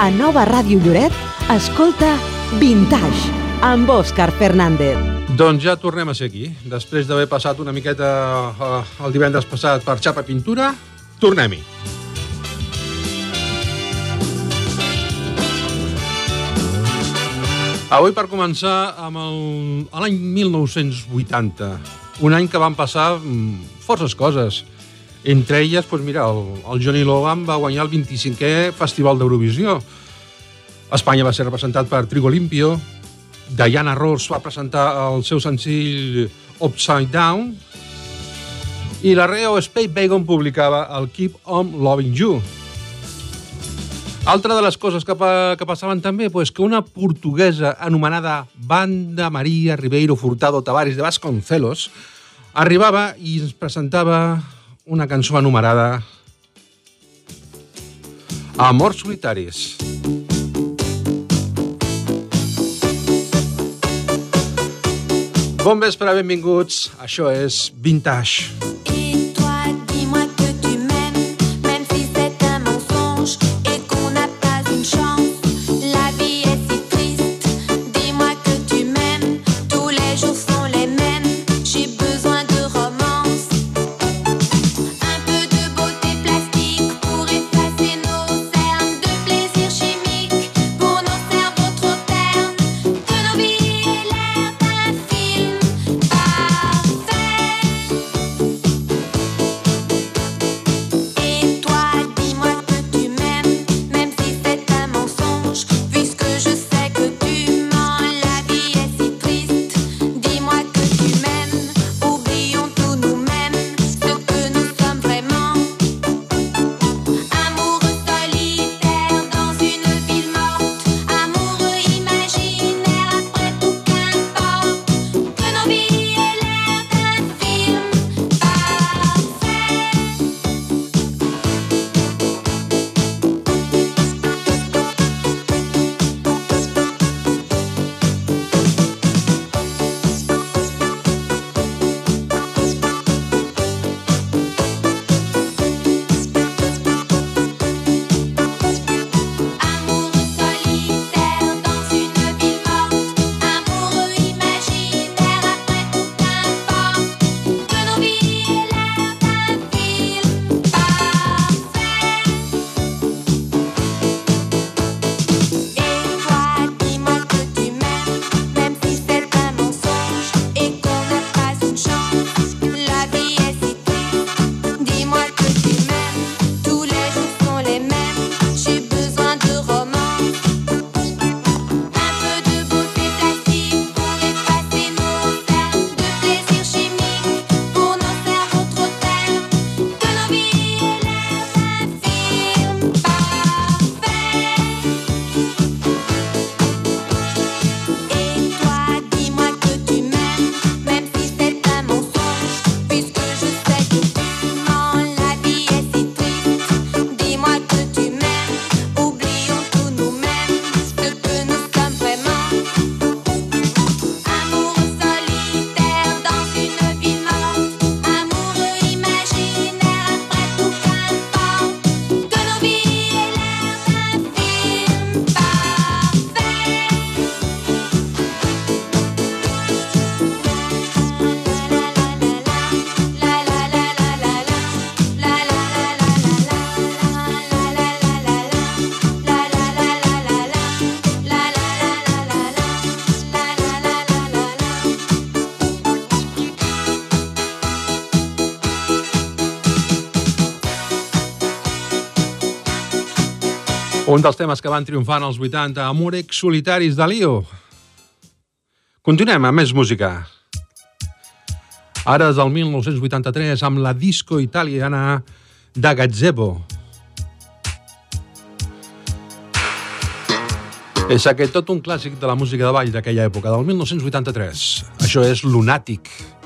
A Nova Ràdio Lloret, escolta Vintage, amb Òscar Fernández. Doncs ja tornem a ser aquí. Després d'haver passat una miqueta eh, el divendres passat per Xapa Pintura, tornem-hi. Avui per començar amb l'any 1980, un any que van passar mm, forces coses. Entre elles, doncs mira, el, el Johnny Logan va guanyar el 25è Festival d'Eurovisió. Espanya va ser representat per Trigo Limpio, Diana Ross va presentar el seu senzill Upside Down i la Reo Space Bacon publicava el Keep On Loving You. Altra de les coses que, pa, que passaven també, pues, que una portuguesa anomenada Banda Maria Ribeiro Furtado Tavares de Vasconcelos arribava i ens presentava una cançó anomenada Amors solitaris. Bon vespre, benvinguts. Això és Vintage. Un dels temes que van triomfar en els 80, Amorex Solitaris de Lio. Continuem amb més música. Ara és el 1983 amb la disco italiana de Gazebo. És aquest tot un clàssic de la música de ball d'aquella època, del 1983. Això és Lunatic. Although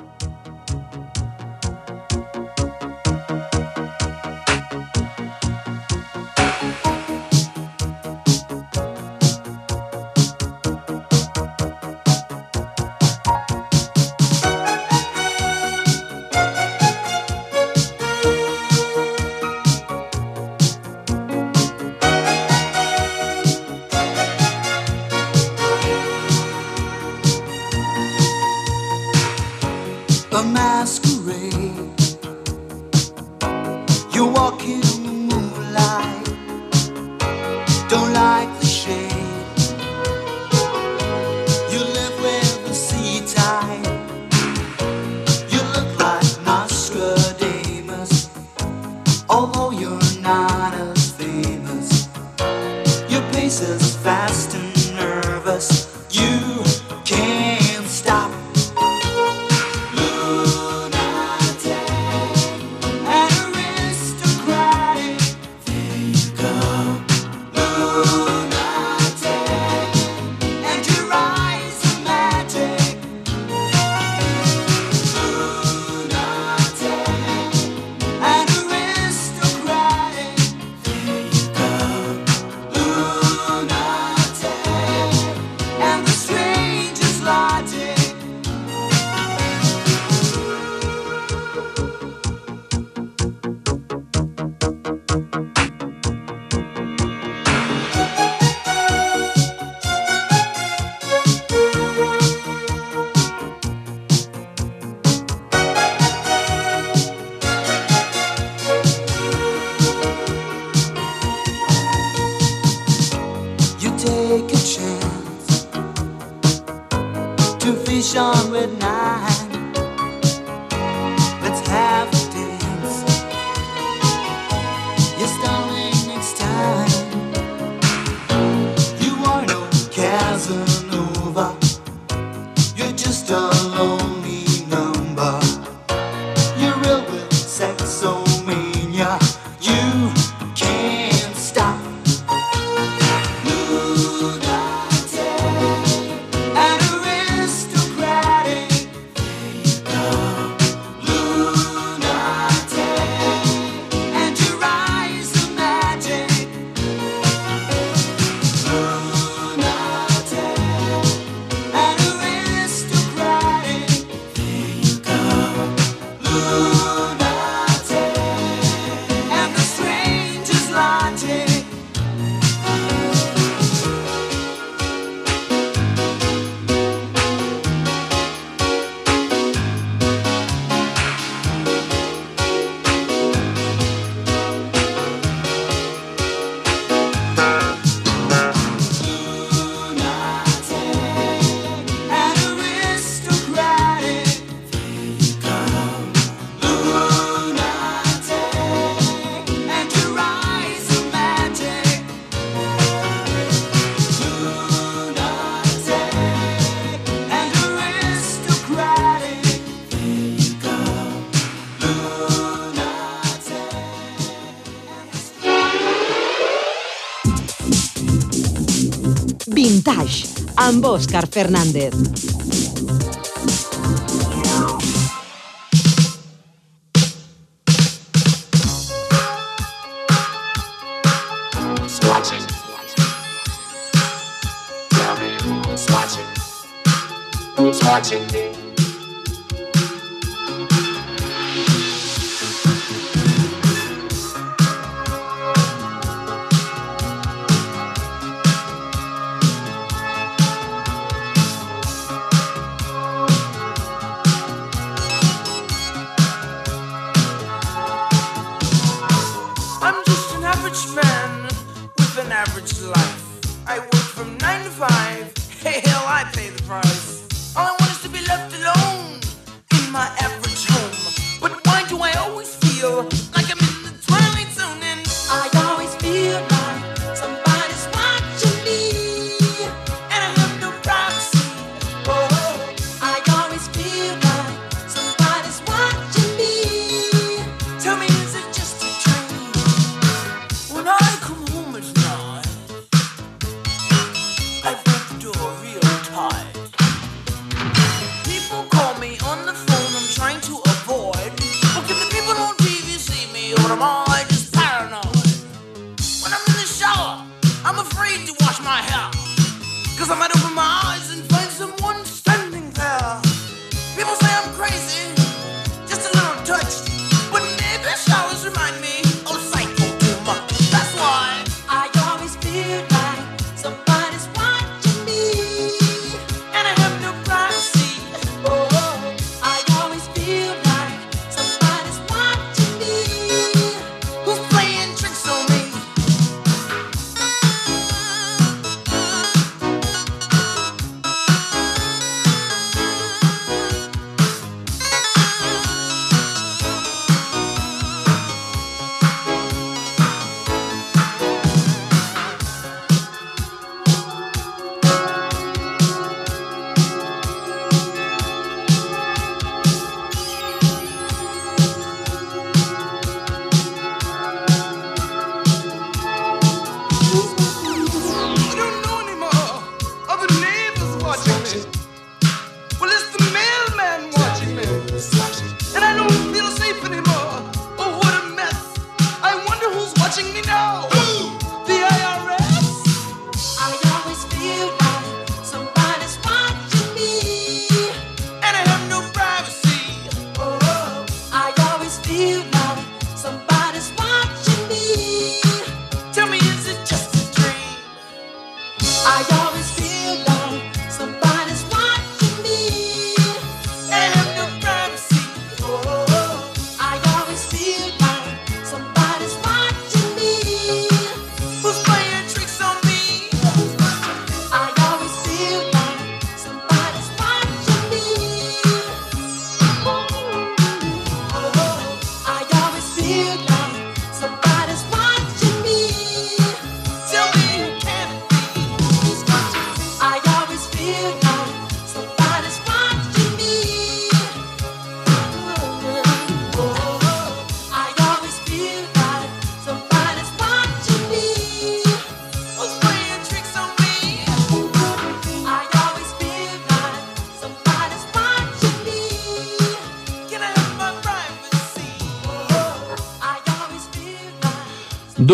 Vintage, amb Òscar Fernández.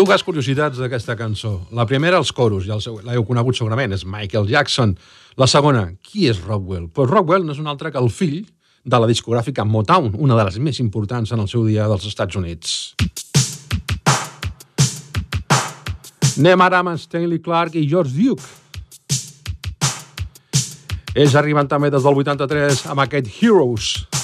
Dues curiositats d'aquesta cançó. La primera, els coros, ja l'heu conegut segurament, és Michael Jackson. La segona, qui és Rockwell? Pues Rockwell no és un altre que el fill de la discogràfica Motown, una de les més importants en el seu dia dels Estats Units. Anem ara amb Stanley Clark i George Duke. Ells arriben també des del 83 amb aquest Heroes. Heroes.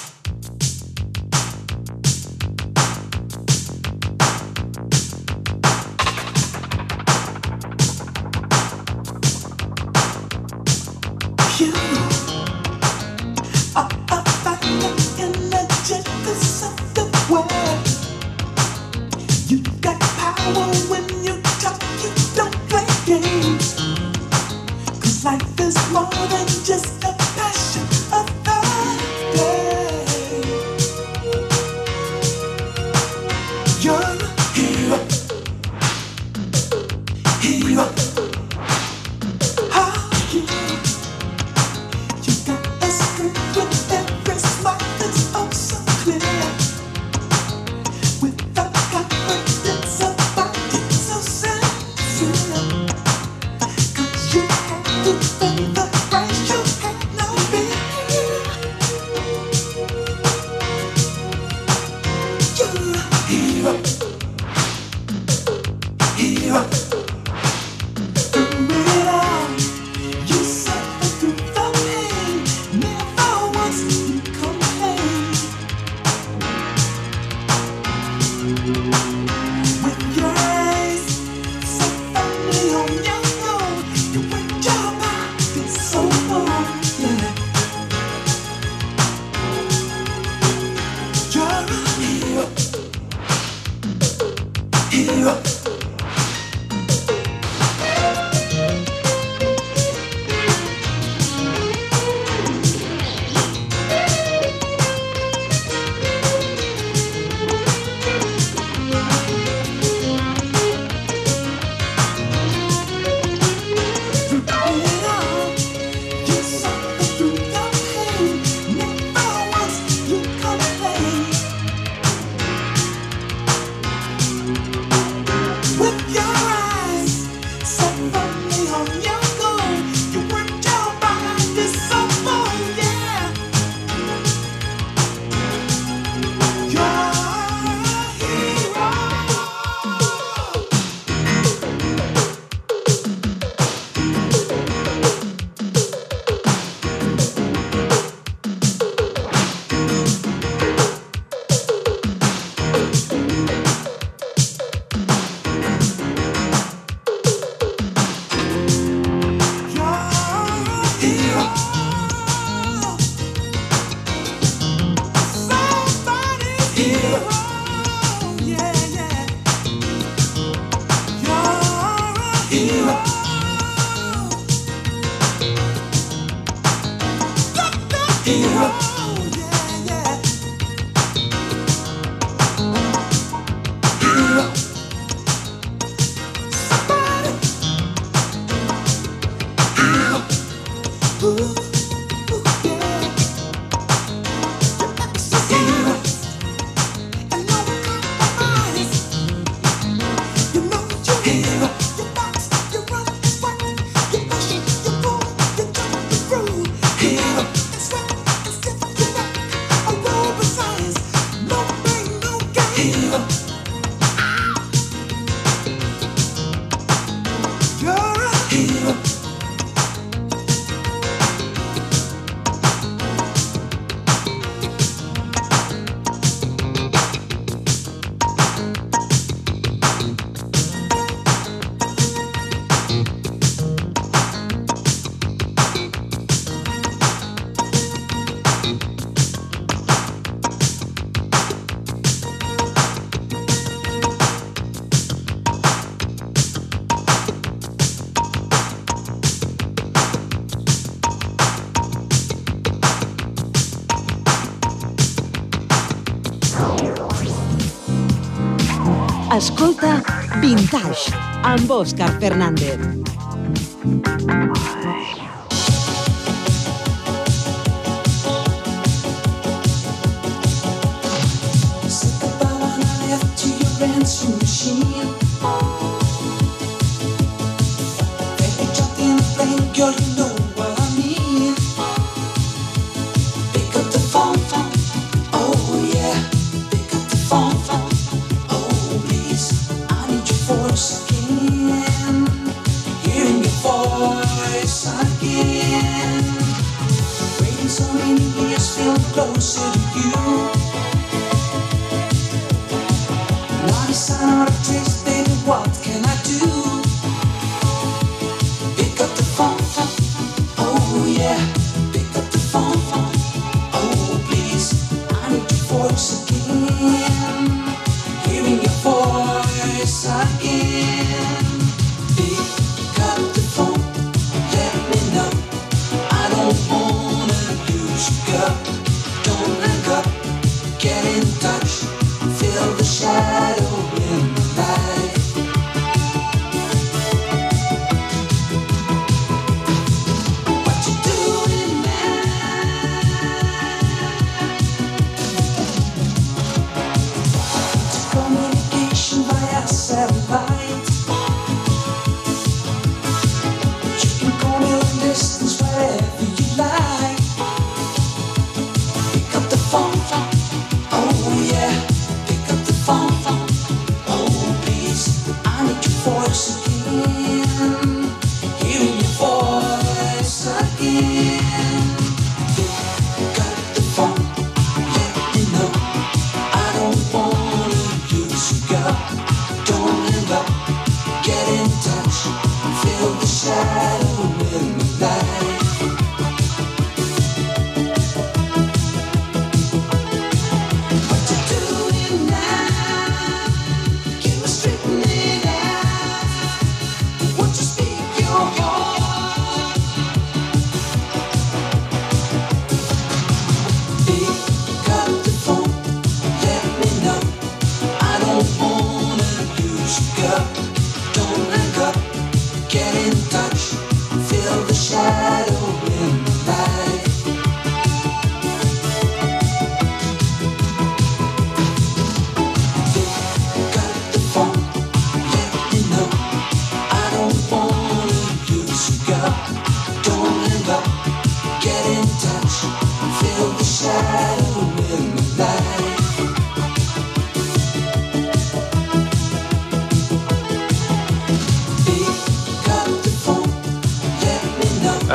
Vintage amb Òscar Fernández.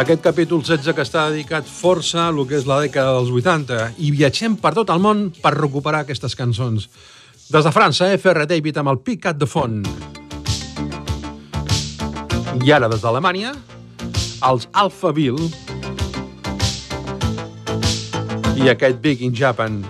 Aquest capítol 16 que està dedicat força a lo que és la dècada dels 80 i viatgem per tot el món per recuperar aquestes cançons. Des de França, FR David amb el Picat de Font. I ara, des d'Alemanya, els Alphaville i aquest Big in Japan.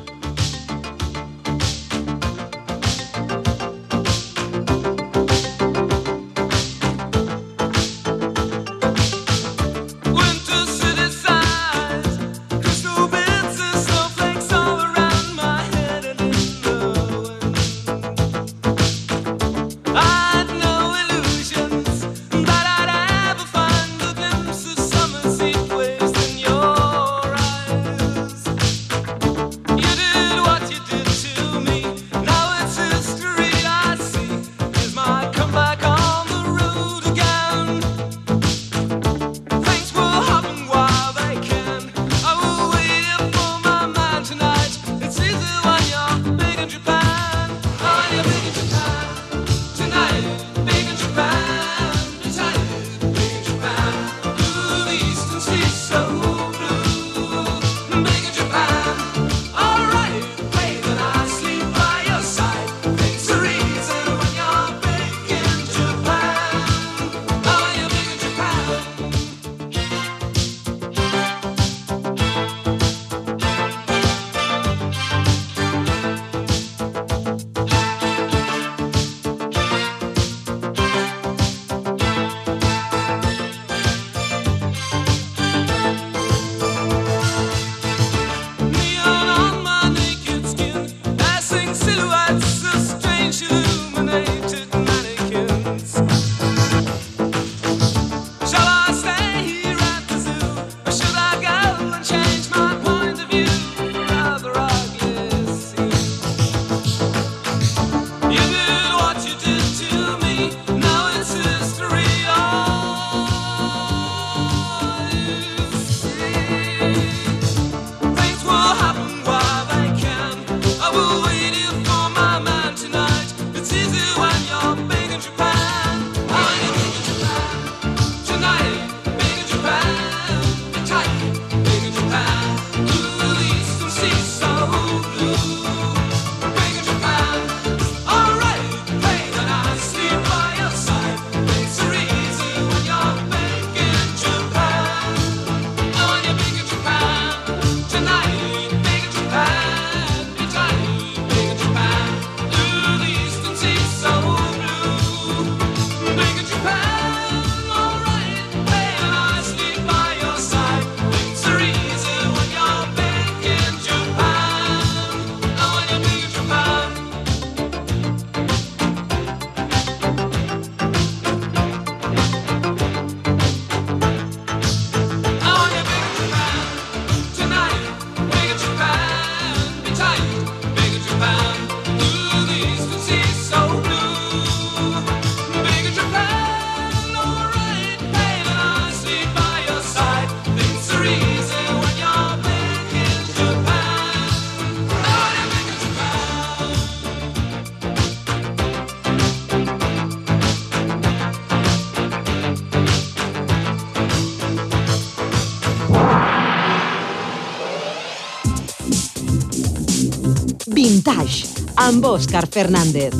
rumbo Óscar Fernández.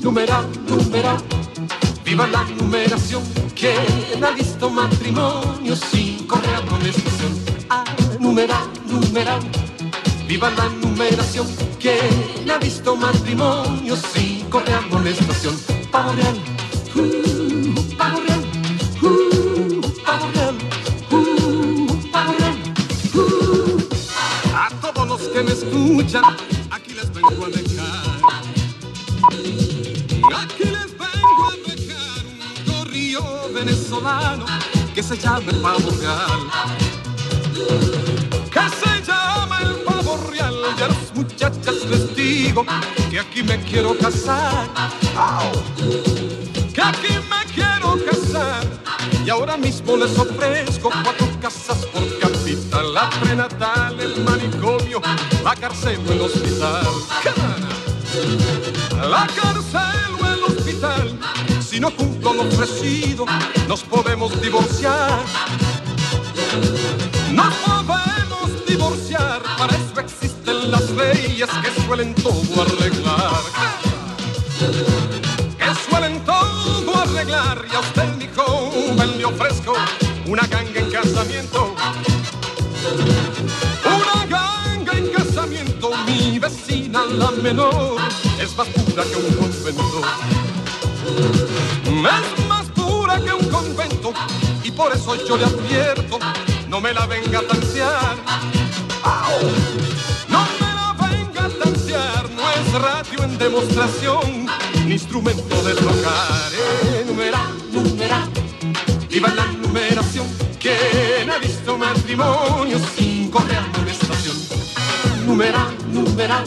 Númera, númera, viva la numeración, que ha visto matrimonio con estación. A numerar, numerar, viva la numeración. ¿Quién ha visto matrimonio? Sí, corre a estación. Pavo real aquí me quiero casar. Que aquí me quiero casar. Y ahora mismo les ofrezco cuatro casas por capital. La prenatal, el manicomio, la cárcel o el hospital. La cárcel o el hospital. Si no cumplo lo ofrecido, nos podemos divorciar. Nos podemos divorciar. Para eso existen las leyes que suelen todo arreglar. Que suelen todo arreglar. Y a usted, mi joven, le ofrezco una ganga en casamiento. Una ganga en casamiento, mi vecina la menor es más pura que un convento. Es más pura que un convento y por eso yo le advierto, no me la venga a tantear. ¡Au! No es radio en demostración, ni instrumento de tocar. Numeral, numeral, viva la numeración. ¿Quién ha visto matrimonio sin correa amonestación? Numeral, numeral,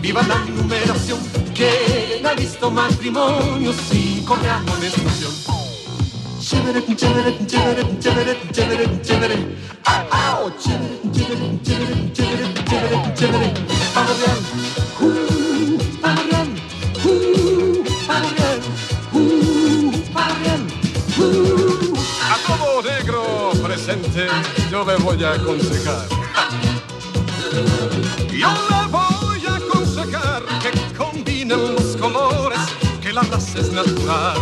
viva la numeración. ¿Quién ha visto matrimonio sin correa amonestación? A todo negro presente yo le voy a aconsejar. Yo le voy a aconsejar que combinen los colores, que la raza es natural.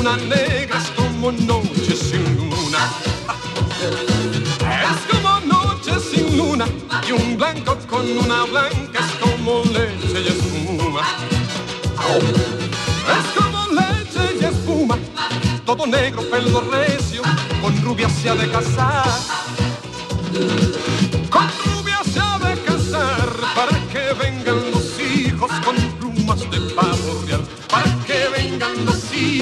Una negra es como noche sin luna. Es como noche sin luna, y un blanco con una blanca es como leche y espuma. Es como leche y espuma, todo negro, pelo recio, con rubia se ha de casar. Con rubia se ha de casar, para que vengan los hijos con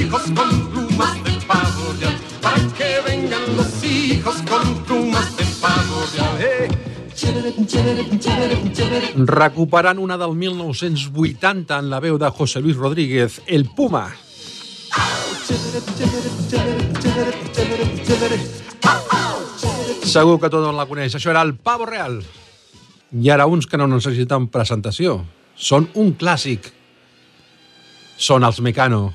hijos con plumas de pavo real. Para que vengan los hijos con plumas de pavo real. Eh. Chévere. Recuperant una del 1980 en la veu de José Luis Rodríguez, El Puma. Segur que tothom la coneix. Això era el Pavo Real. I ara uns que no necessiten presentació. Són un clàssic. Són els Mecano.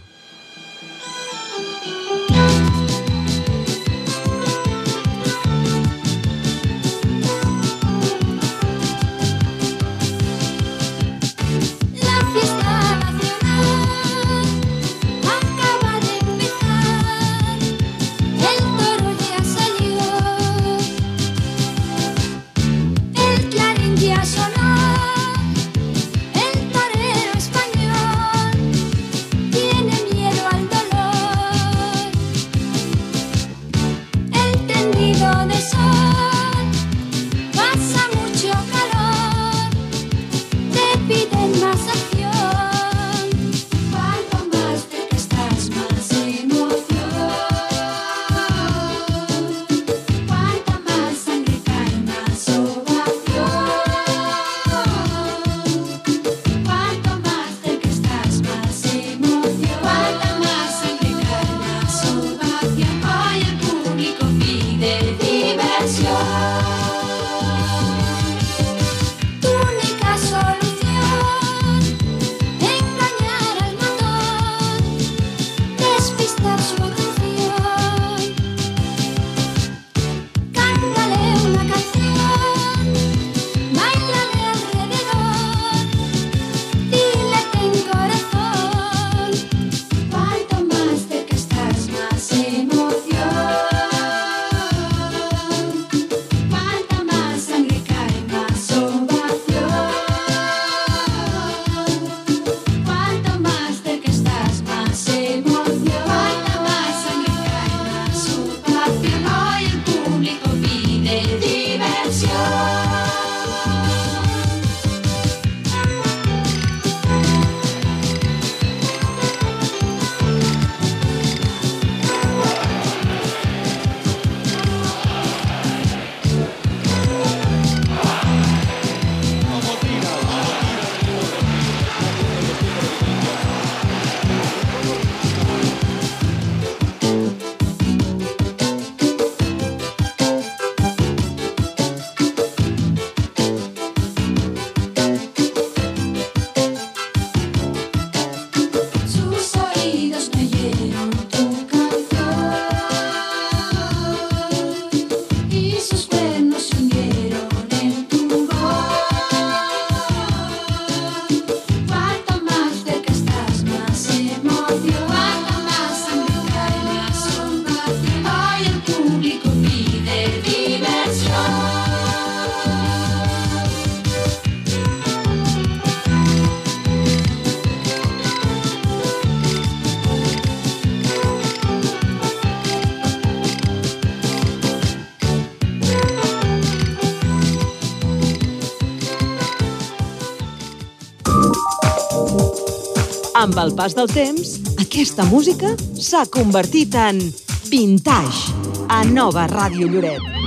Amb el pas del temps, aquesta música s'ha convertit en vintage a Nova Ràdio Lloret.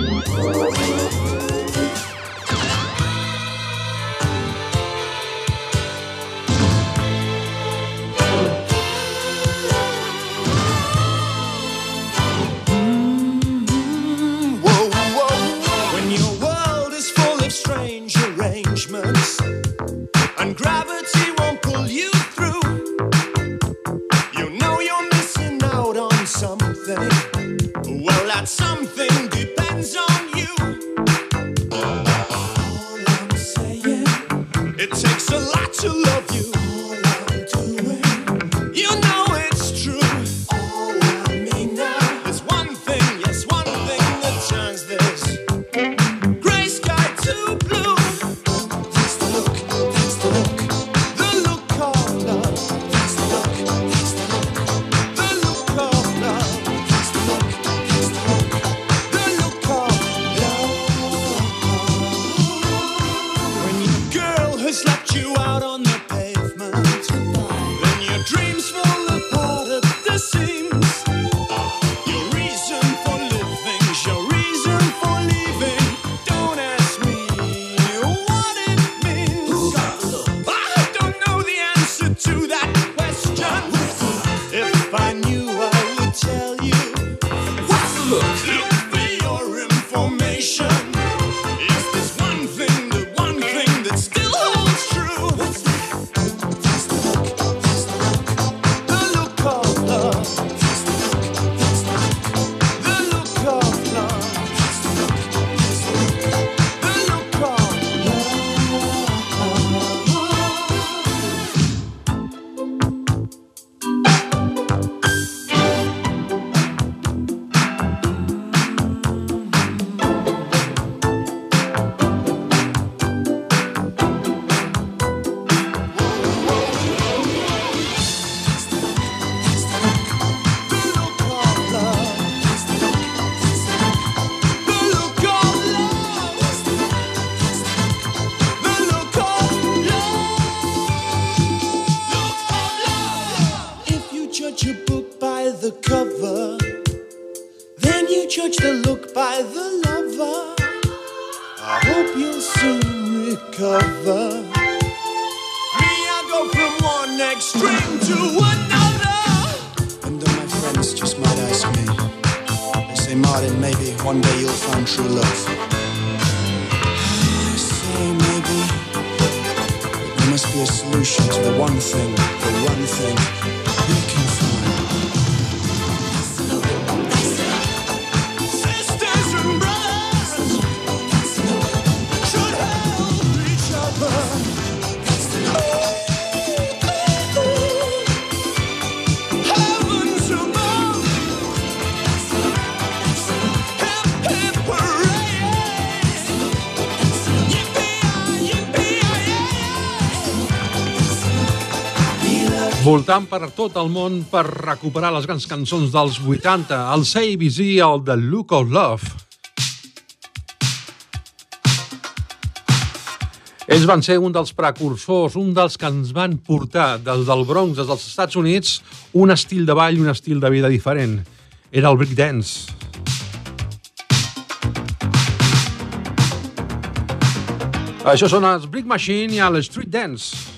voltant per tot el món per recuperar les grans cançons dels 80, el Say Busy, el The Look of Love. Ells van ser un dels precursors, un dels que ens van portar des del Bronx, des dels Estats Units, un estil de ball, un estil de vida diferent. Era el breakdance. Això són els Brick Machine i el Street Dance.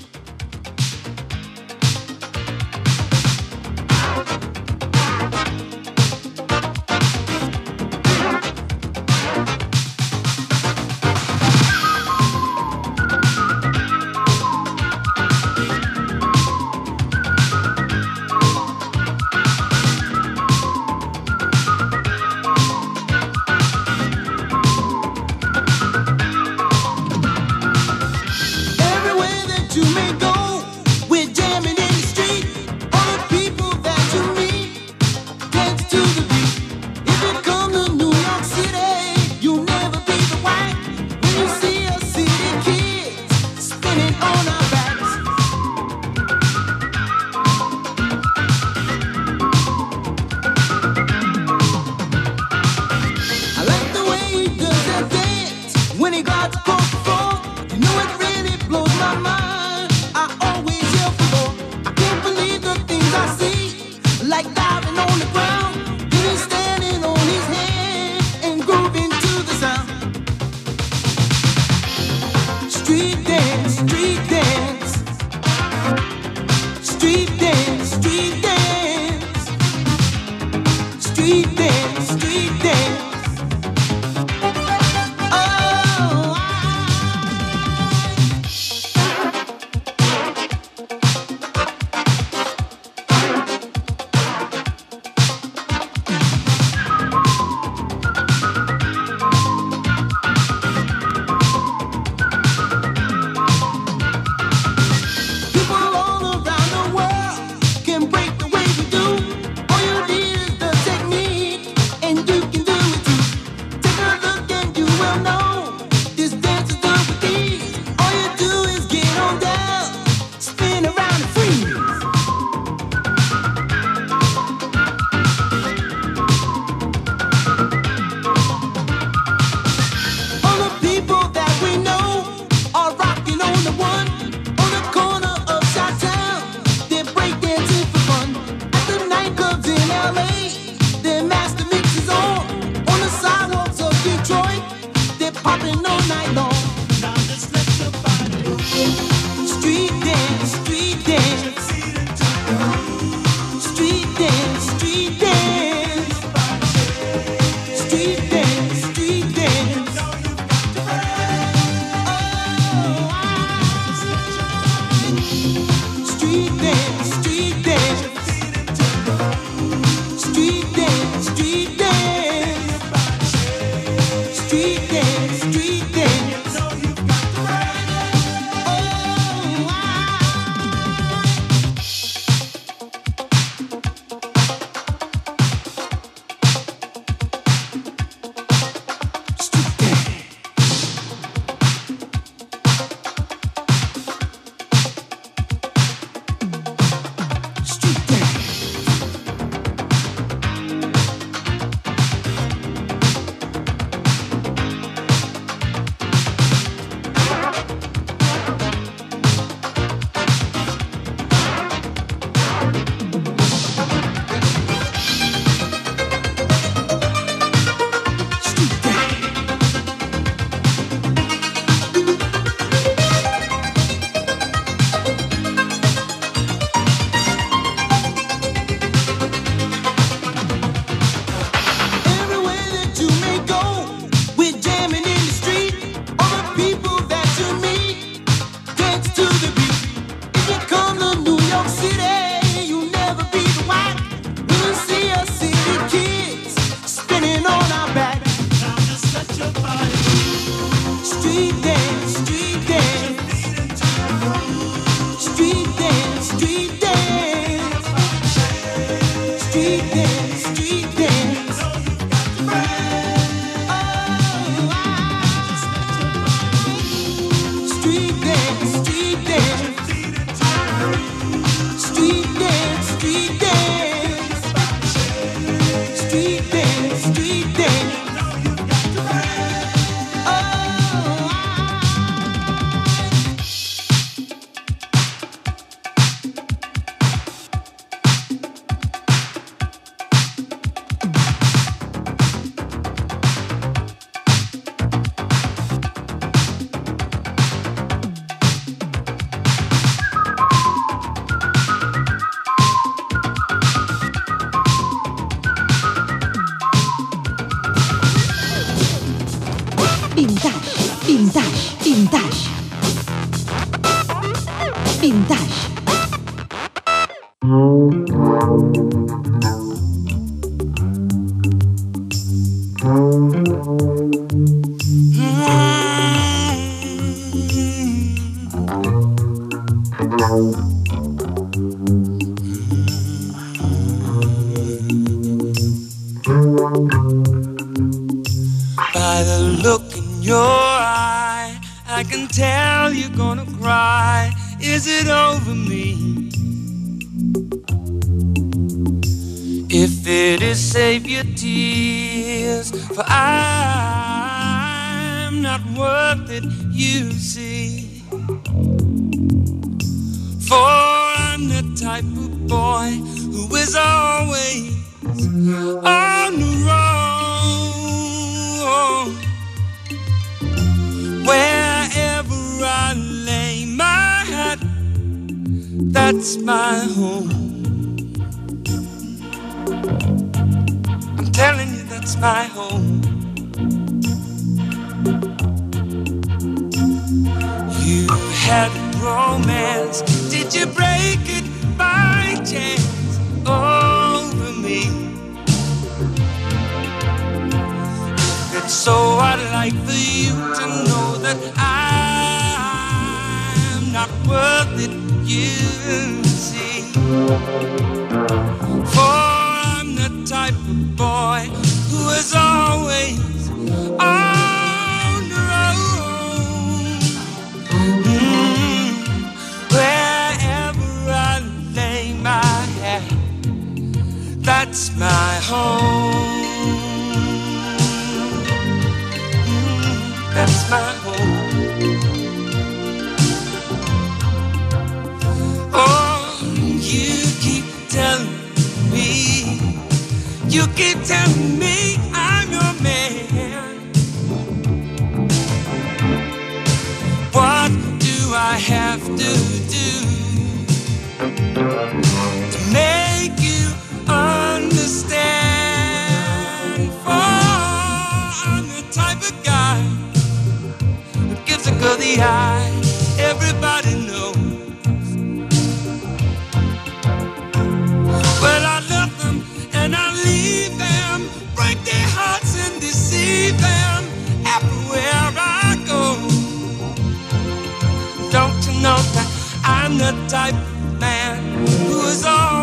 a type man who is all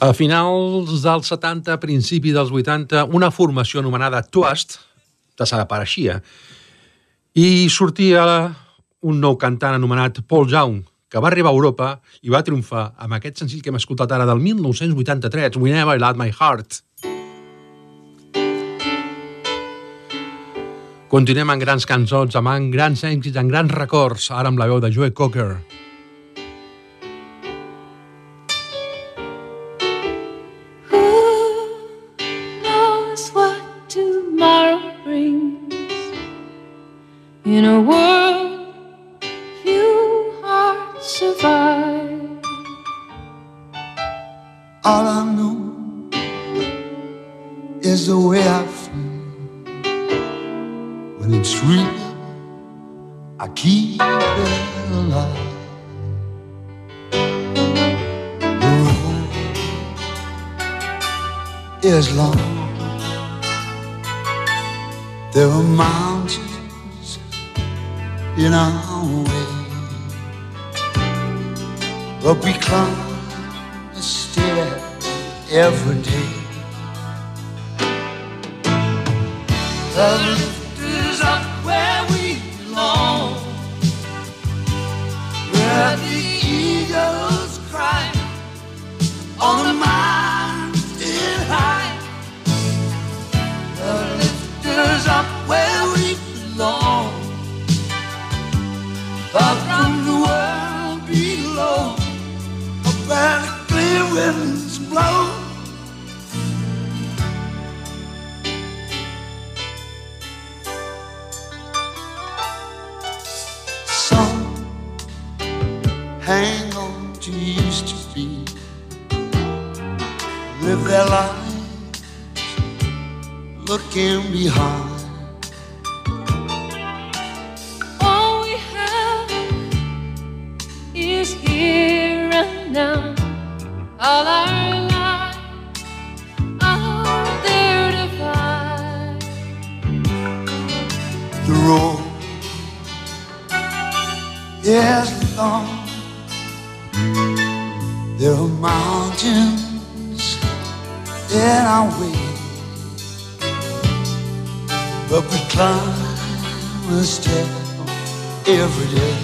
A finals dels 70, principi dels 80, una formació anomenada Twist desapareixia eh, i sortia un nou cantant anomenat Paul Young, que va arribar a Europa i va triomfar amb aquest senzill que hem escoltat ara del 1983, We Never Let My Heart. Continuem amb grans cançons, amb grans èxits, amb grans records, ara amb la veu de Joe Cocker. world. all our lives are there to find. The road is long. There are mountains in our way, but we climb a step every day.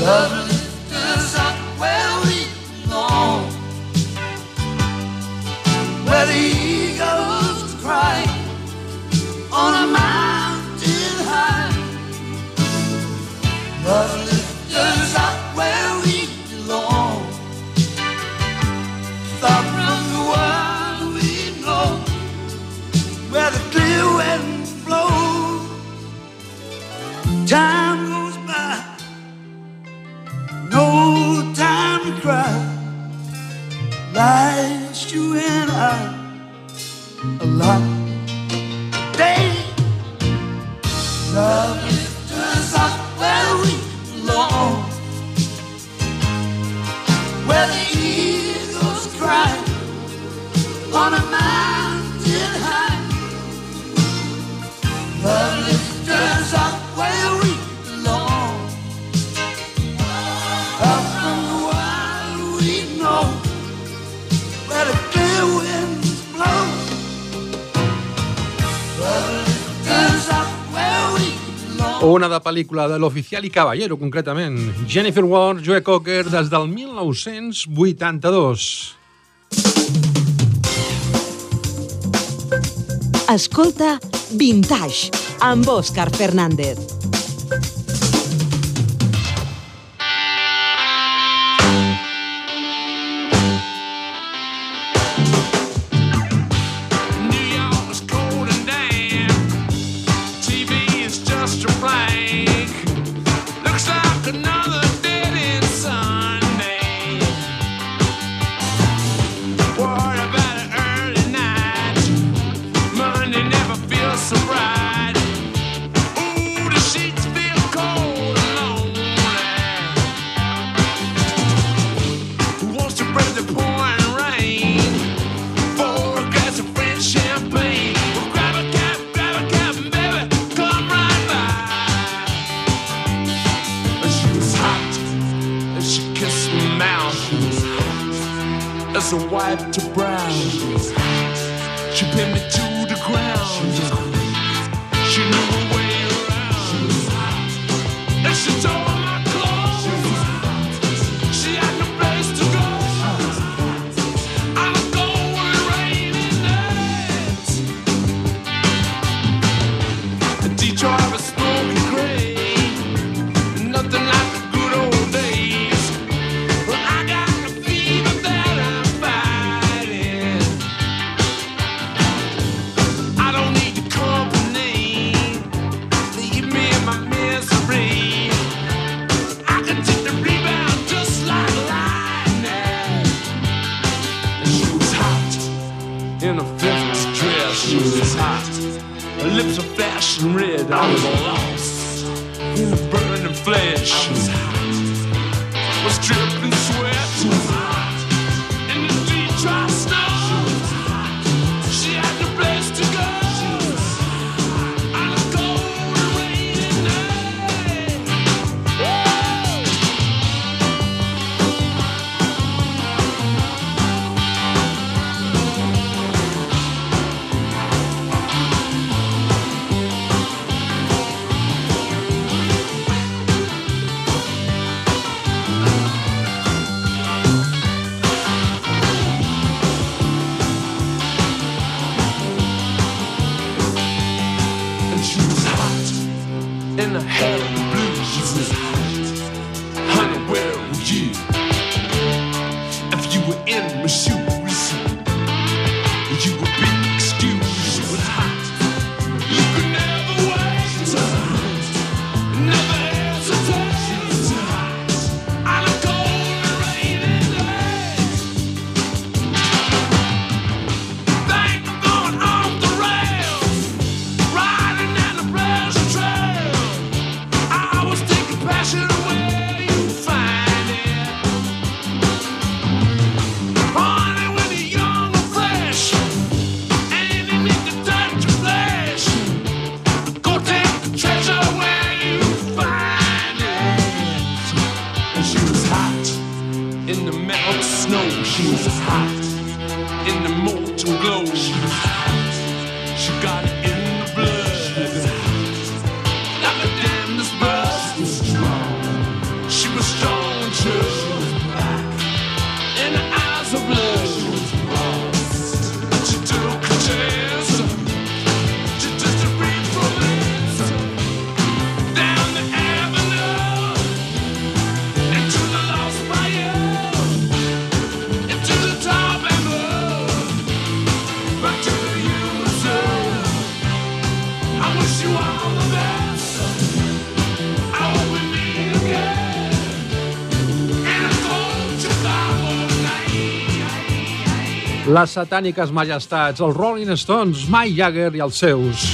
Love la pel·lícula de l'oficial i caballero, concretament. Jennifer Ward, Joe Cocker, des del 1982. Escolta Vintage, amb Òscar Fernández. in a business dress. She was hot, her lips were flashing red. I was lost in the burning flesh. I was hot, was dripping sweat. Les satàniques majestats, els Rolling Stones, Mike Jagger i els seus.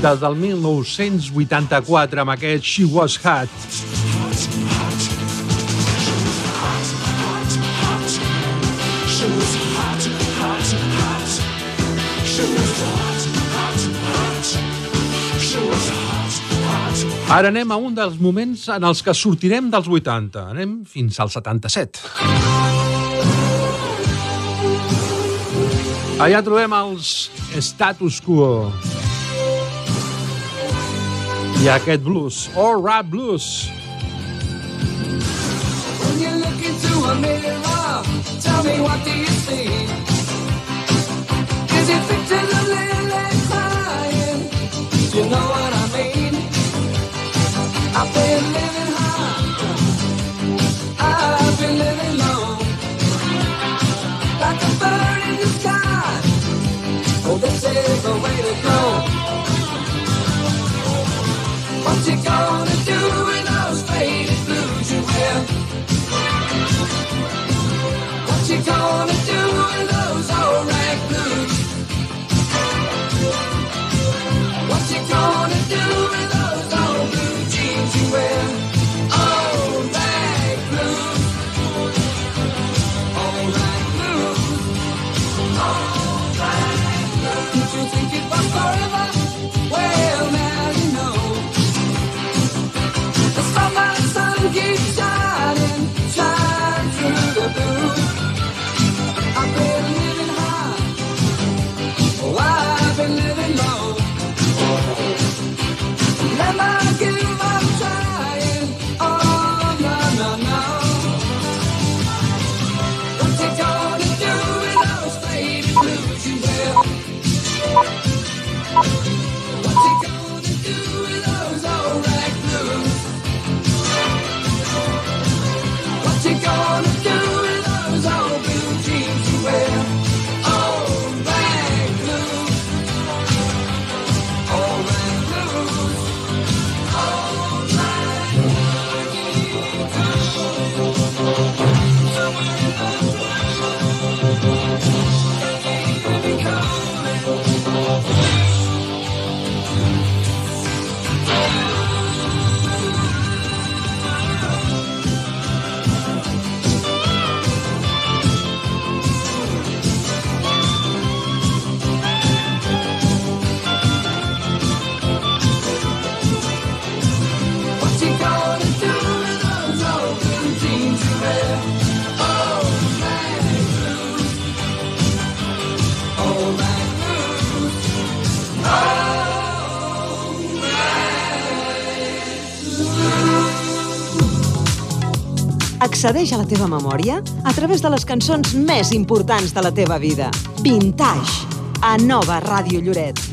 Des del 1984 amb aquest She Was Hot. Ara anem a un dels moments en els que sortirem dels 80. Anem fins al 77. Allà trobem els Status Quo. I aquest blues, All Rap Blues. When you look into a mirror, tell me what do you see? Is the way to go. What you gonna do with those faded blues you wear? What you gonna do with those Accedeix a la teva memòria a través de les cançons més importants de la teva vida. Vintage, a Nova Ràdio Lloret.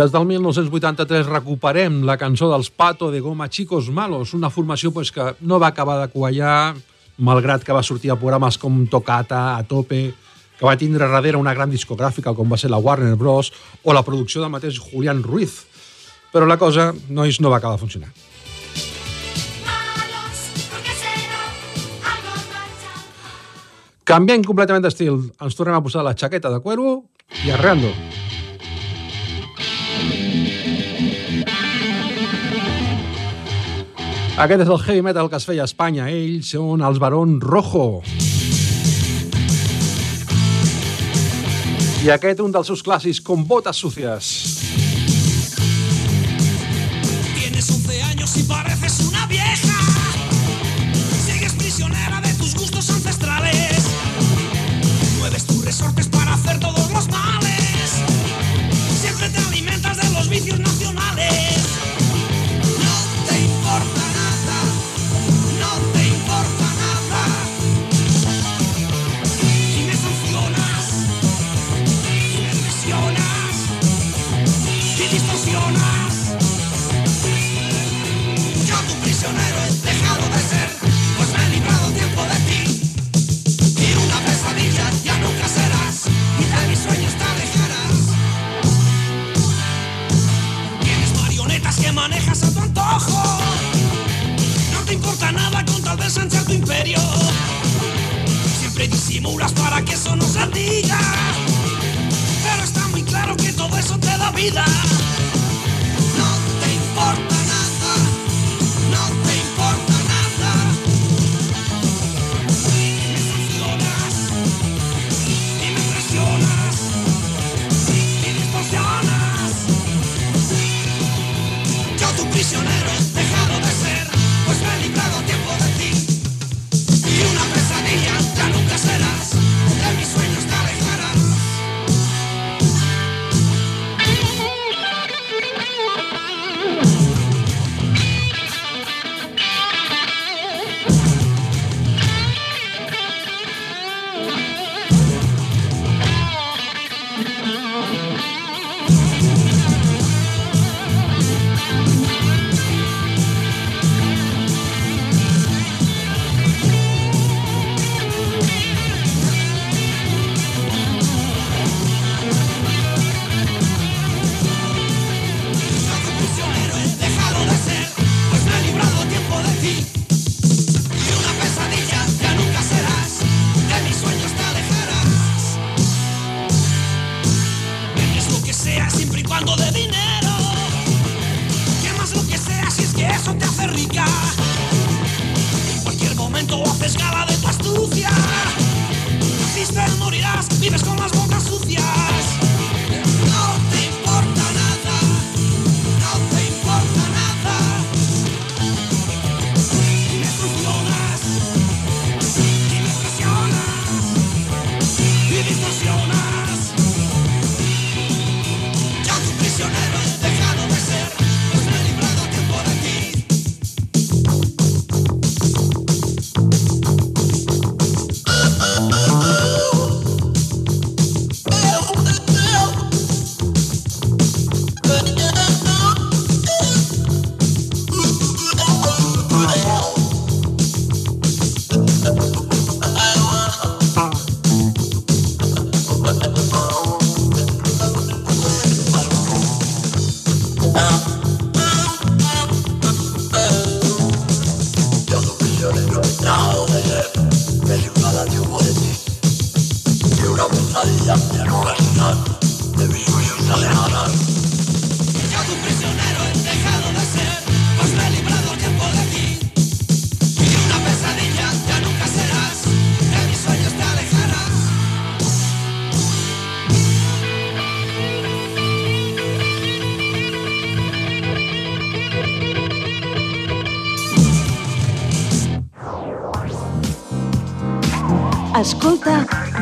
Des del 1983 recuperem la cançó dels Pato de Goma Chicos Malos, una formació pues, que no va acabar de quallar, malgrat que va sortir a programes com Tocata, A Tope, que va tindre darrere una gran discogràfica com va ser la Warner Bros. o la producció del mateix Julián Ruiz. Però la cosa, nois, no va acabar de funcionar. Canviem completament d'estil. Ens tornem a posar la xaqueta de cuero i arreando. Arreando. Aquest és el heavy metal que es feia a Espanya. Ells són els Barón Rojo. I aquest un dels seus clàssics, com botes sucias. Tienes 11 años y pareces un manejas a tu antojo. No te importa nada con tal de ensanchar tu imperio. Siempre disimulas para que eso no se diga. Pero está muy claro que todo eso te da vida. No te importa.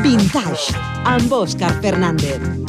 Vintage, amb Òscar Fernández.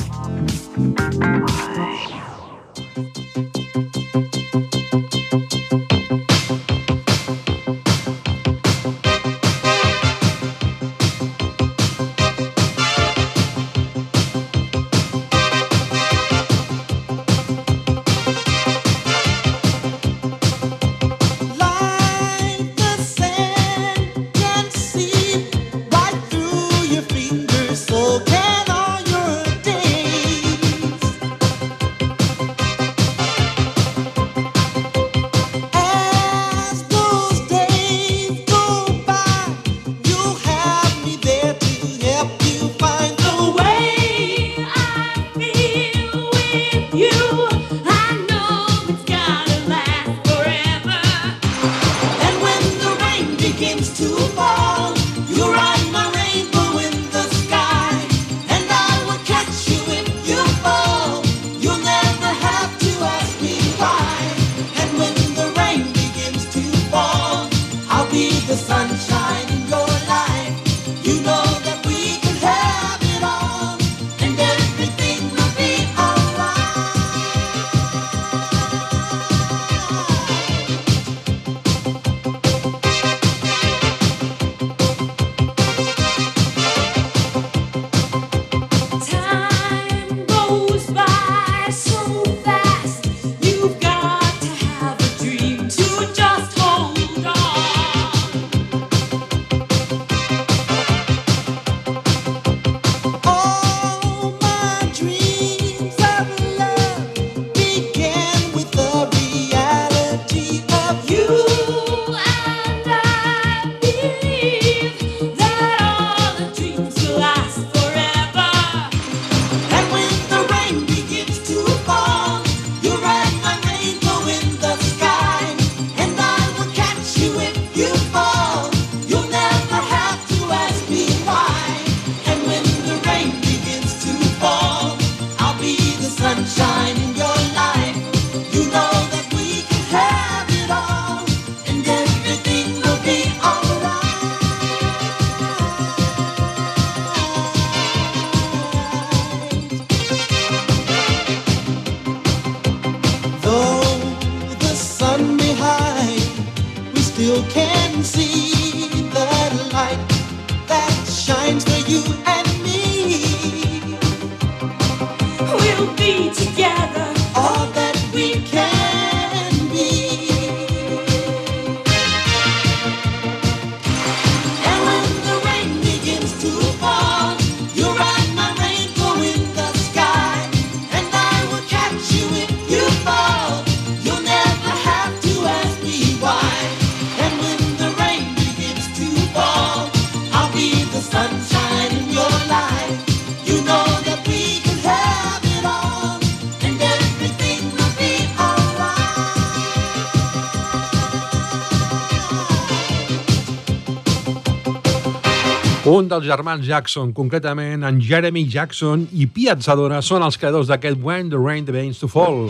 Un dels germans Jackson, concretament en Jeremy Jackson i Piazzadora, són els creadors d'aquest When the Rain Begins to Fall.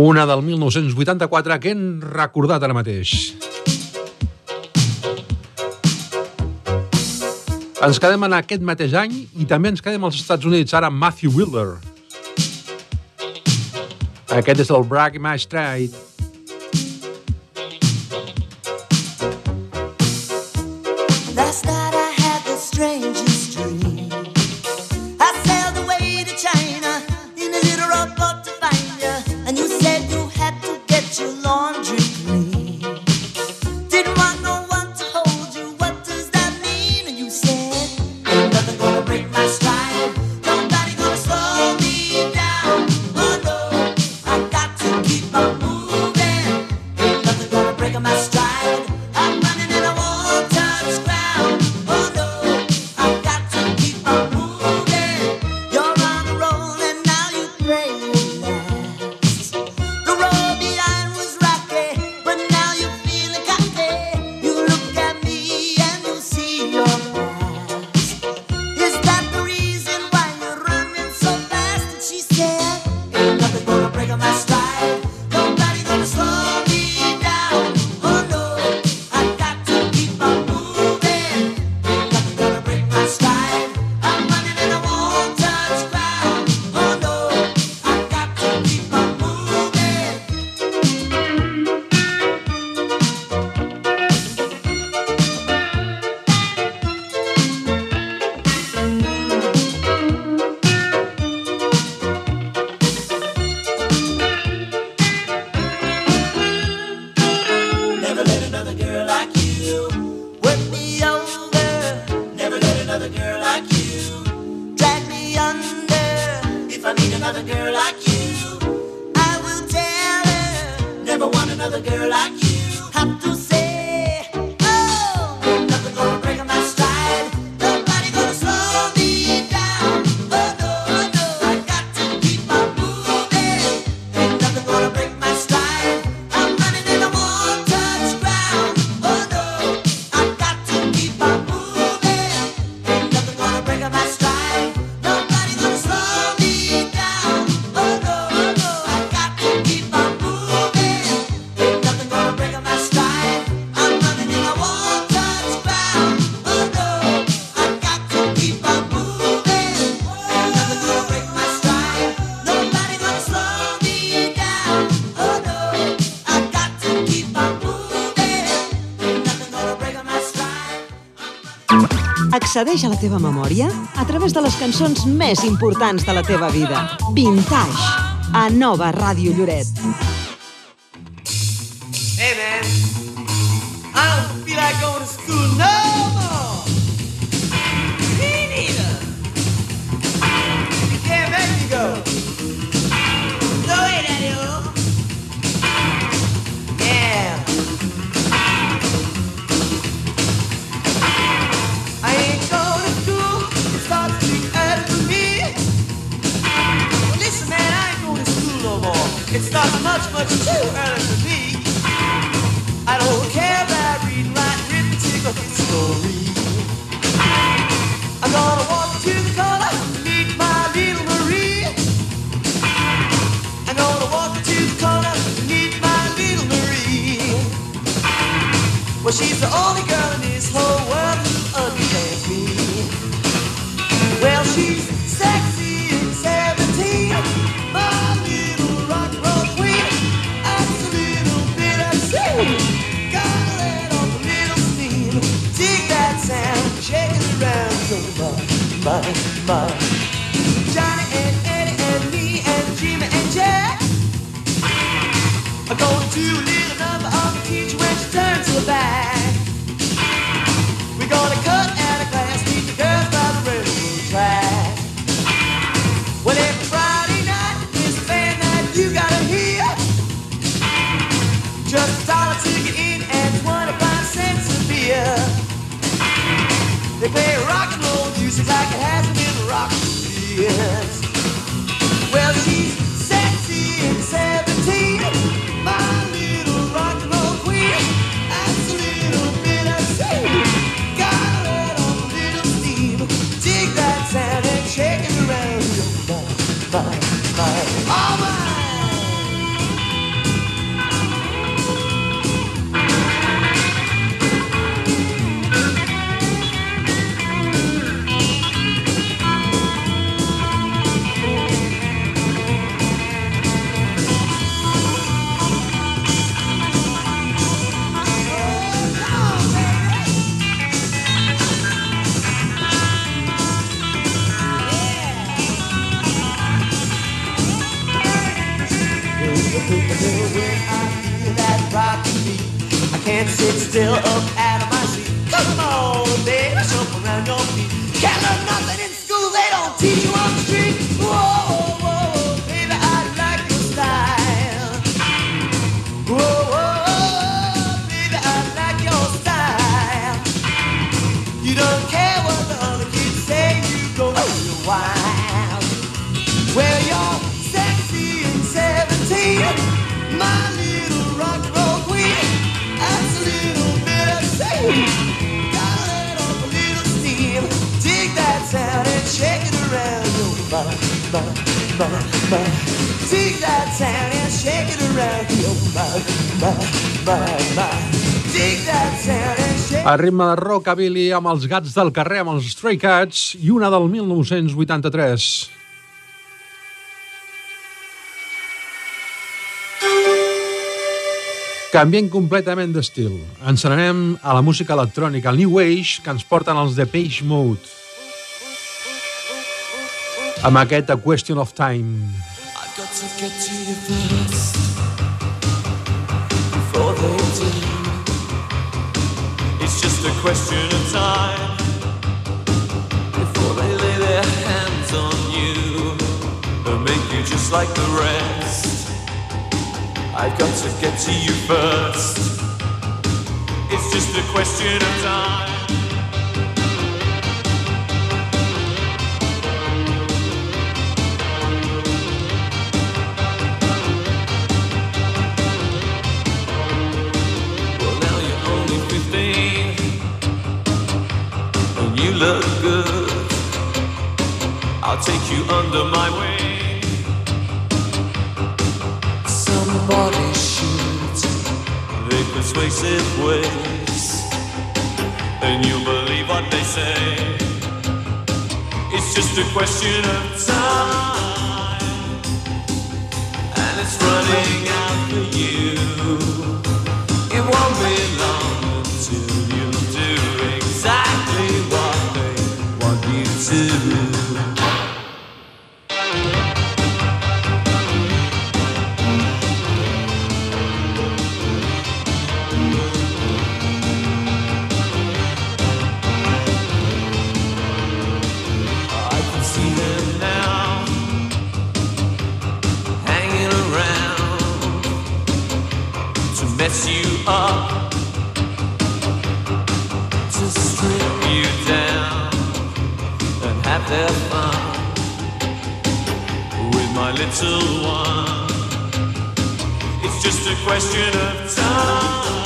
Una del 1984 que hem recordat ara mateix. Ens quedem en aquest mateix any i també ens quedem als Estats Units, ara amb Matthew Wheeler. Aquest és el Bragg Mastrite. accedeix a la teva memòria a través de les cançons més importants de la teva vida. Vintage, a Nova Ràdio Lloret. mine, mine. Johnny and Eddie and me and Jimmy and Jack are going to a little number of teacher when she turns her back. We're gonna cut out a class, meet the girls by the railroad track. Well, every Friday night is a band night you gotta hear. Just a dollar to get in and 25 cents a beer. They play rock A ritme de rockabilly amb els gats del carrer, amb els Stray Cats, i una del 1983. Canviem completament d'estil. Ens anem a la música electrònica, al el New Age, que ens porten els de Page Mode. Amb aquest A Question of Time. I've got to get to you first Before they do It's just a question of time before they lay their hands on you and make you just like the rest. I've got to get to you first. It's just a question of time. I'll take you under my wing. Somebody shoots they persuasive ways, and you'll believe what they say. It's just a question of time, and it's running out for you. It won't be fun with my little one. It's just a question of time,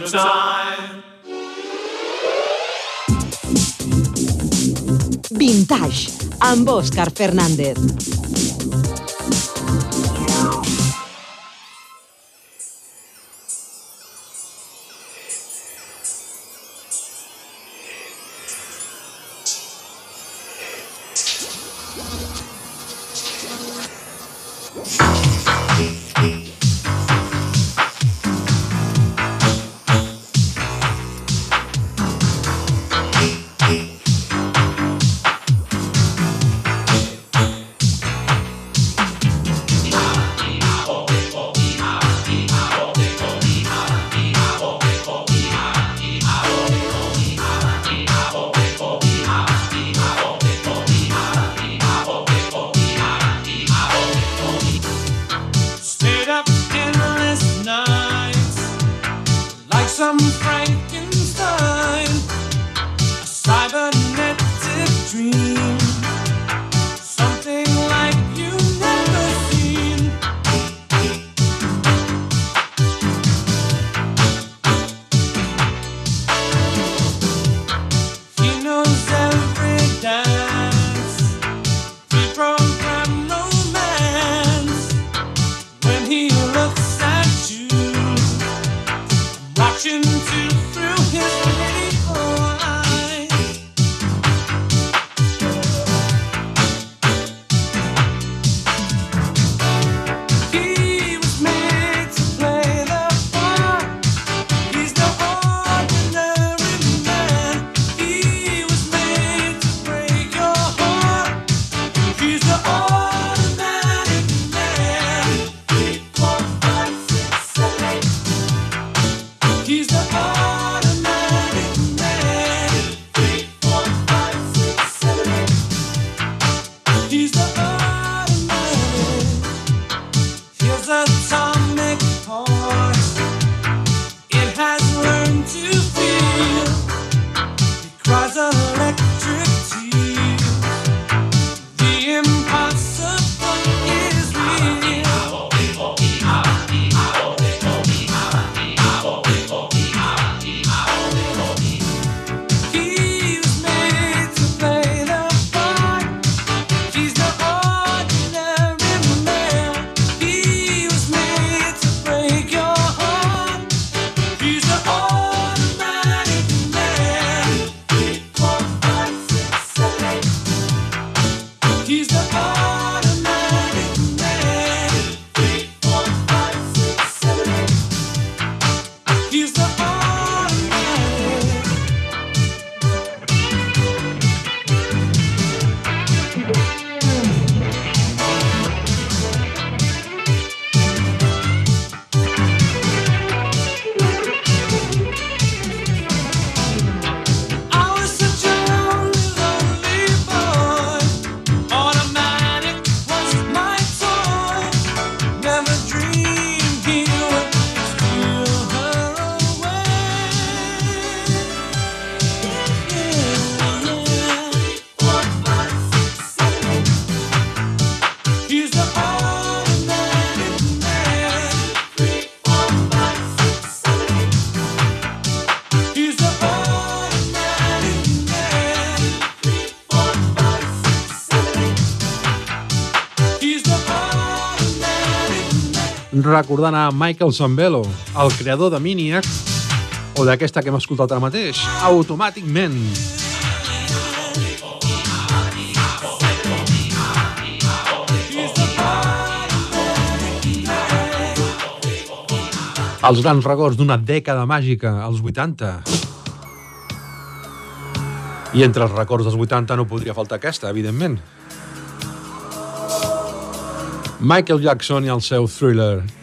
time. Vintage, amb Òscar Fernández. recordant a Michael Zambello, el creador de Miniac, o d'aquesta que hem escoltat ara mateix, Automàticment. Els grans records d'una dècada màgica, als 80. I entre els records dels 80 no podria faltar aquesta, evidentment. Michael Jackson i el seu Thriller.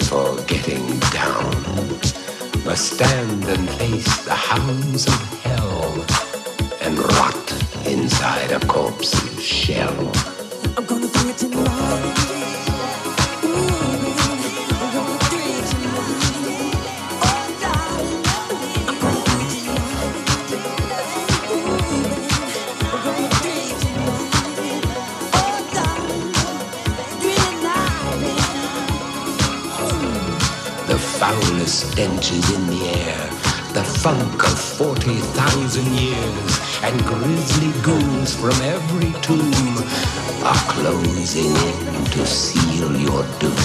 for getting down. Must stand and face the hounds of to seal your doom.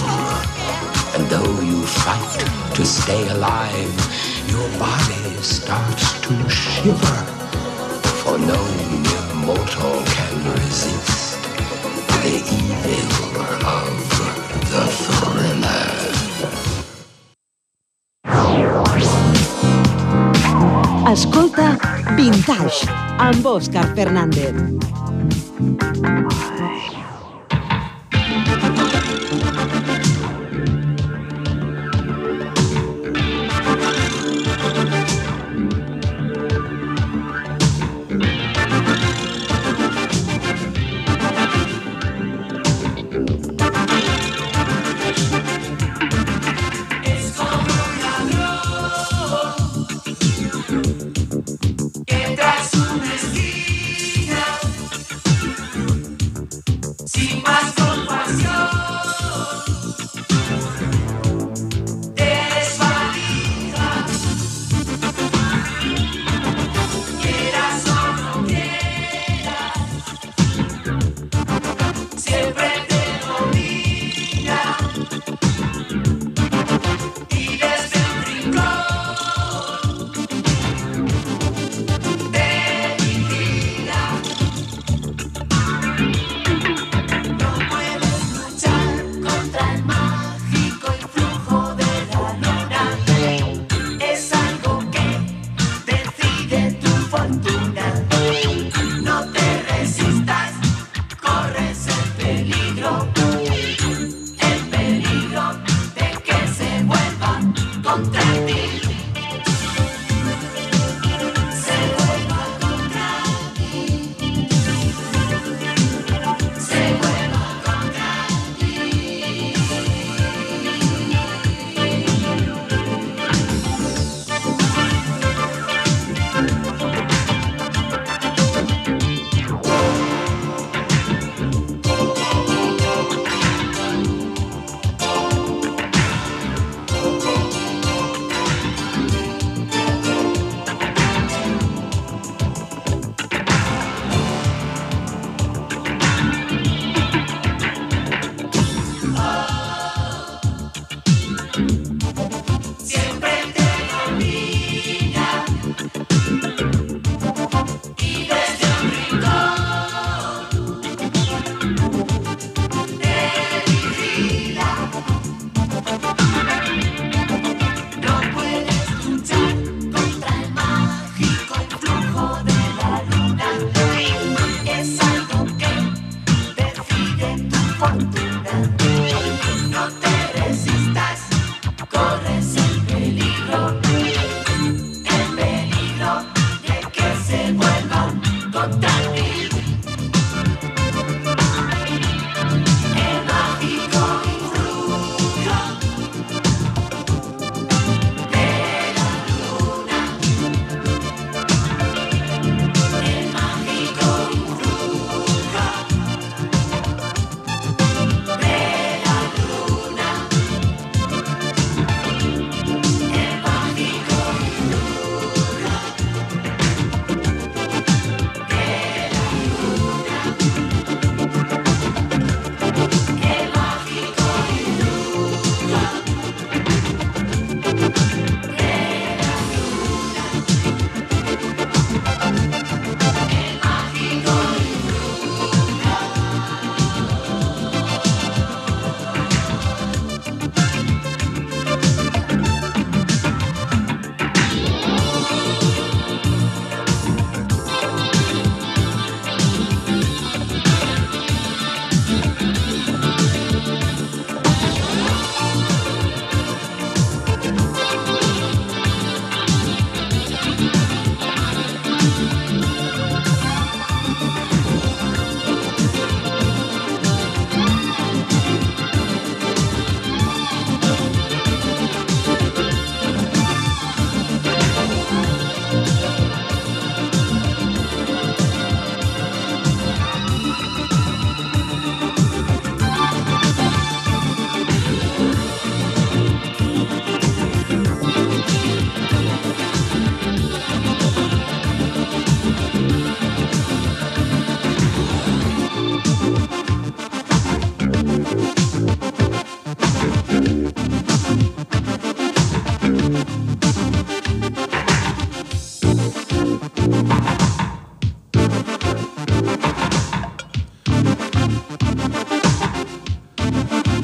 And though you fight to stay alive, your body starts to shiver. For no mere mortal can resist the evil of the thriller. Ascolta Vintage amb Òscar Fernández.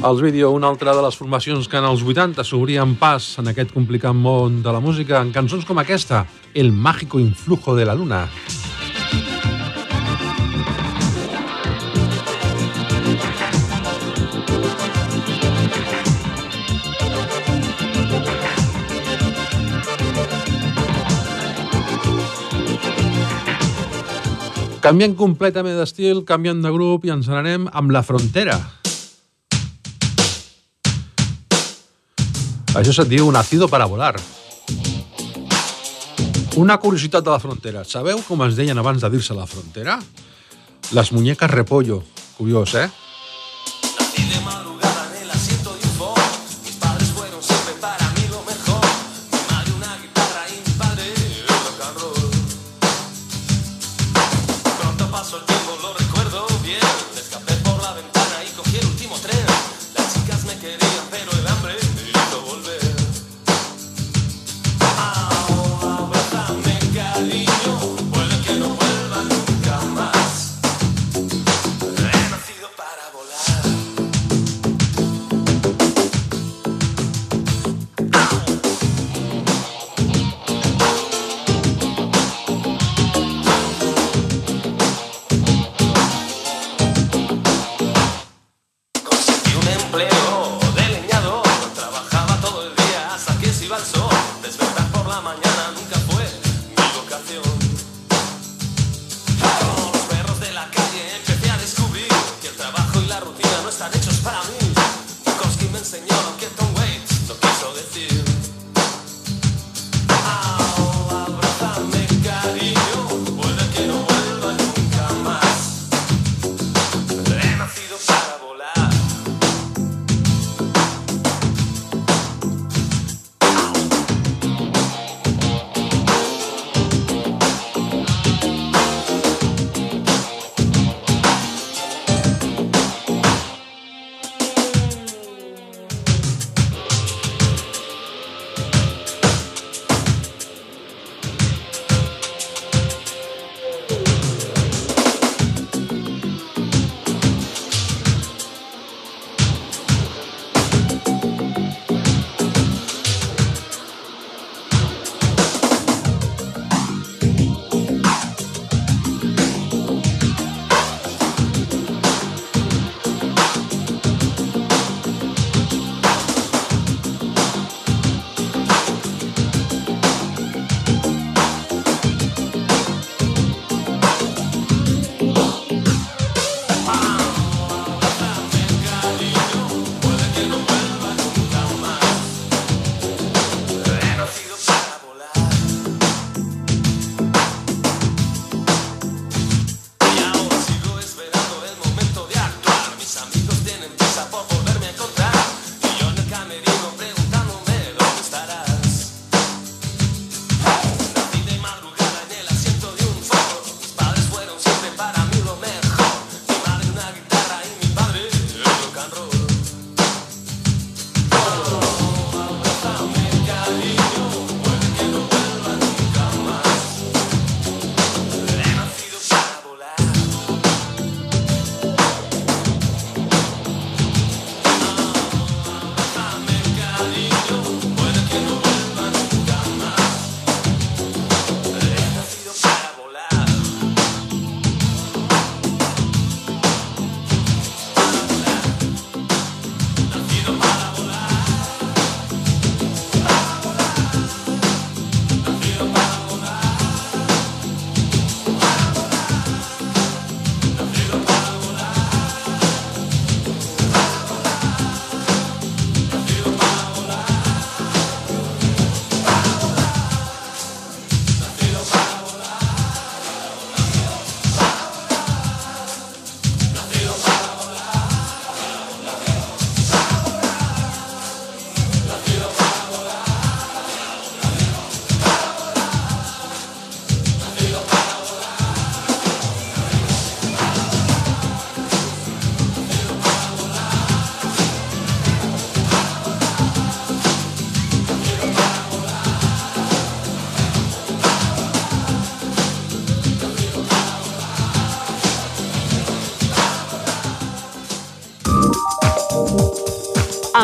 Els vídeo, una altra de les formacions que en els 80 s'obrien pas en aquest complicat món de la música en cançons com aquesta, El mágico influjo de la luna. Canviem completament d'estil, canviem de grup i ens n'anem amb La Frontera. Això se't diu Nacido para volar. Una curiositat de la frontera. Sabeu com es deien abans de dir-se la frontera? Les muñeques repollo. Curiós, eh?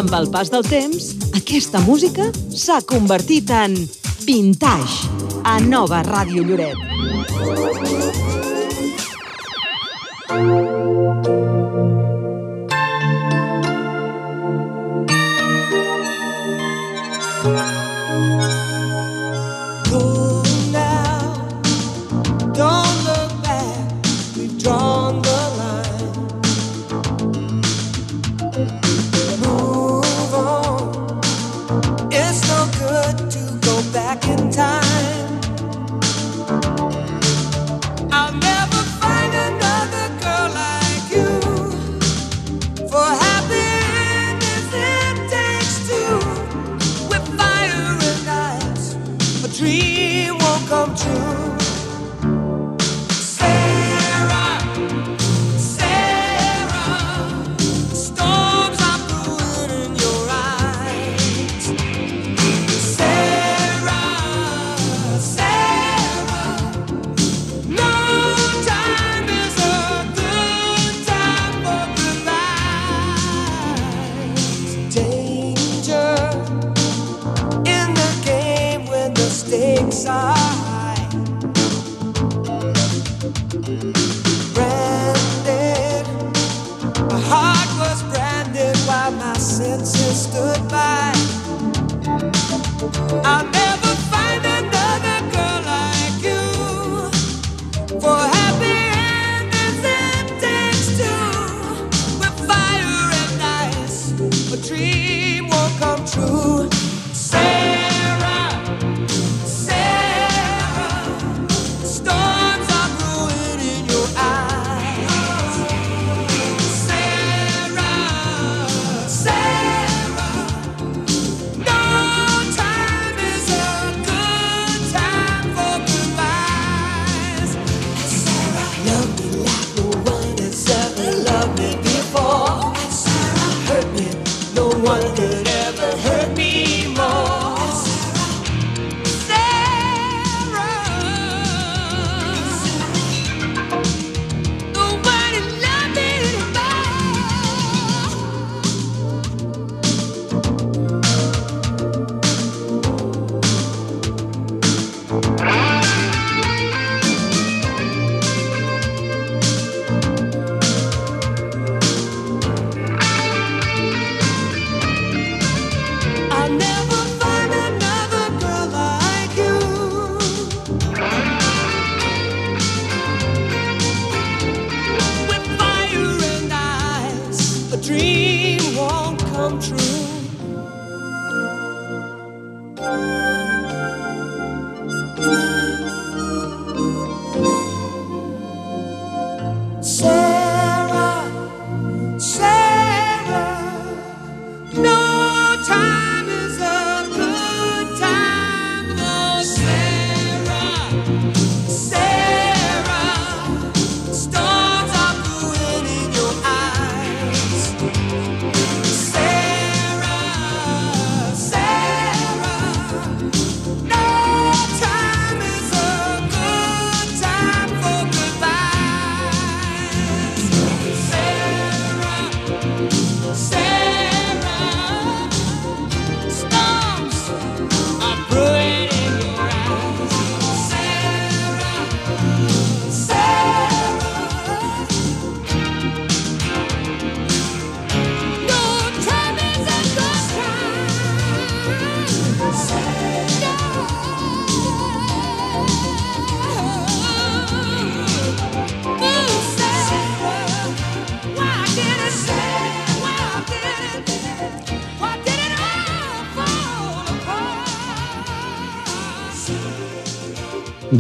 Amb el pas del temps, aquesta música s'ha convertit en vintage a Nova Ràdio Lloret.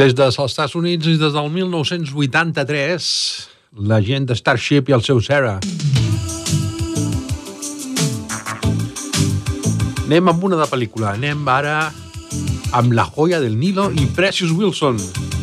Des dels Estats Units i des del 1983, la gent de Starship i el seu Sera. Anem amb una de pel·lícula. Anem ara amb La joia del Nilo i Precious Wilson. Precious Wilson.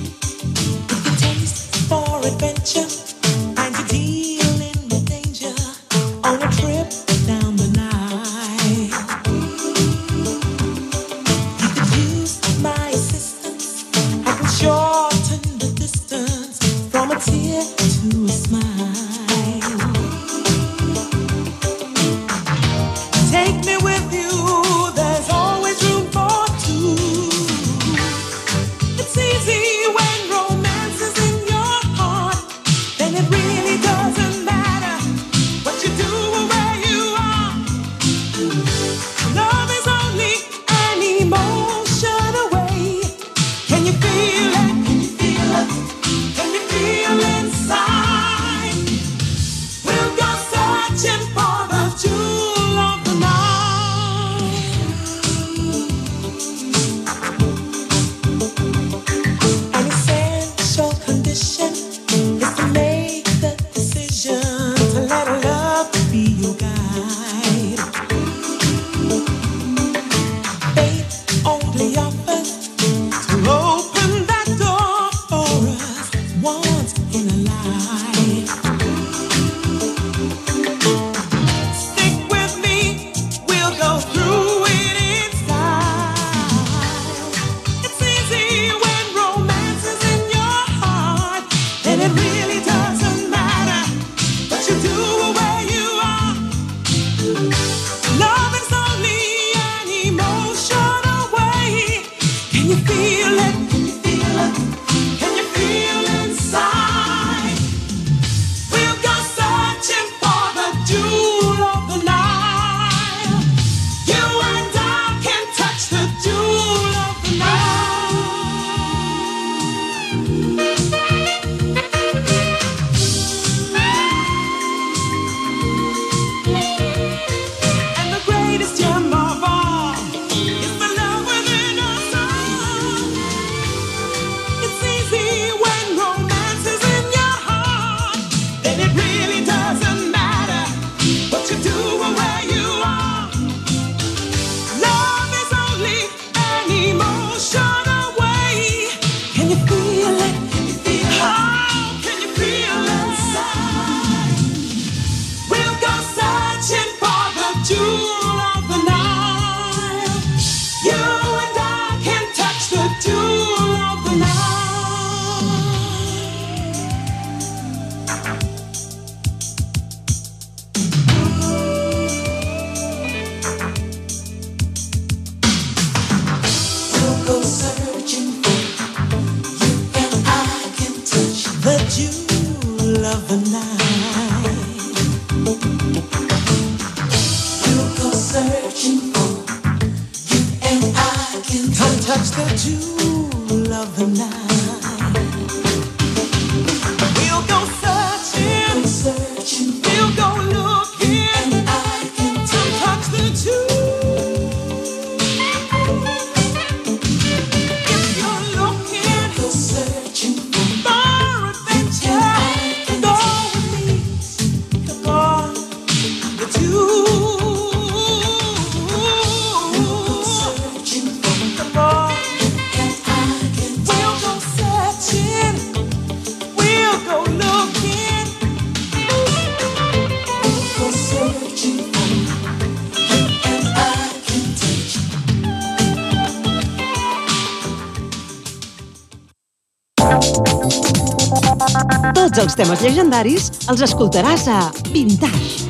Temes llegendaris els escoltaràs a Vintage.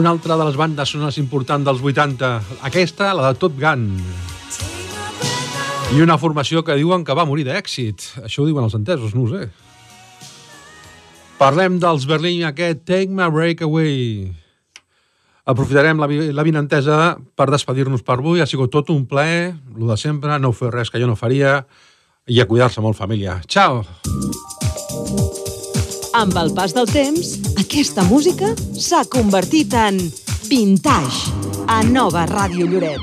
Una altra de les bandes sonores importants dels 80. Aquesta, la de Top Gun. I una formació que diuen que va morir d'èxit. Això ho diuen els entesos, no ho sé. Parlem dels Berlín, aquest Take My Break Away. Aprofitarem la, la vinentesa per despedir-nos per avui. Ha sigut tot un plaer, el de sempre, no fer res que jo no faria i a cuidar-se molt, família. Ciao! Amb el pas del temps, aquesta música s'ha convertit en vintage a Nova Ràdio Lloret.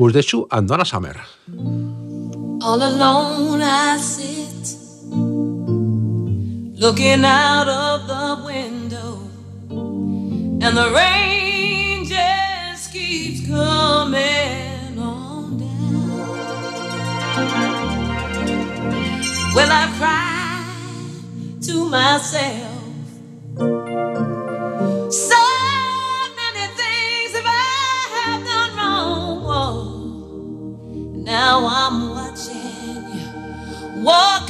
Us deixo amb Donna Summer. All alone I sit, looking out of the window, and the rain just keeps coming on down. Well, I cry to myself. So many things have I have done wrong. Now I'm watching you walk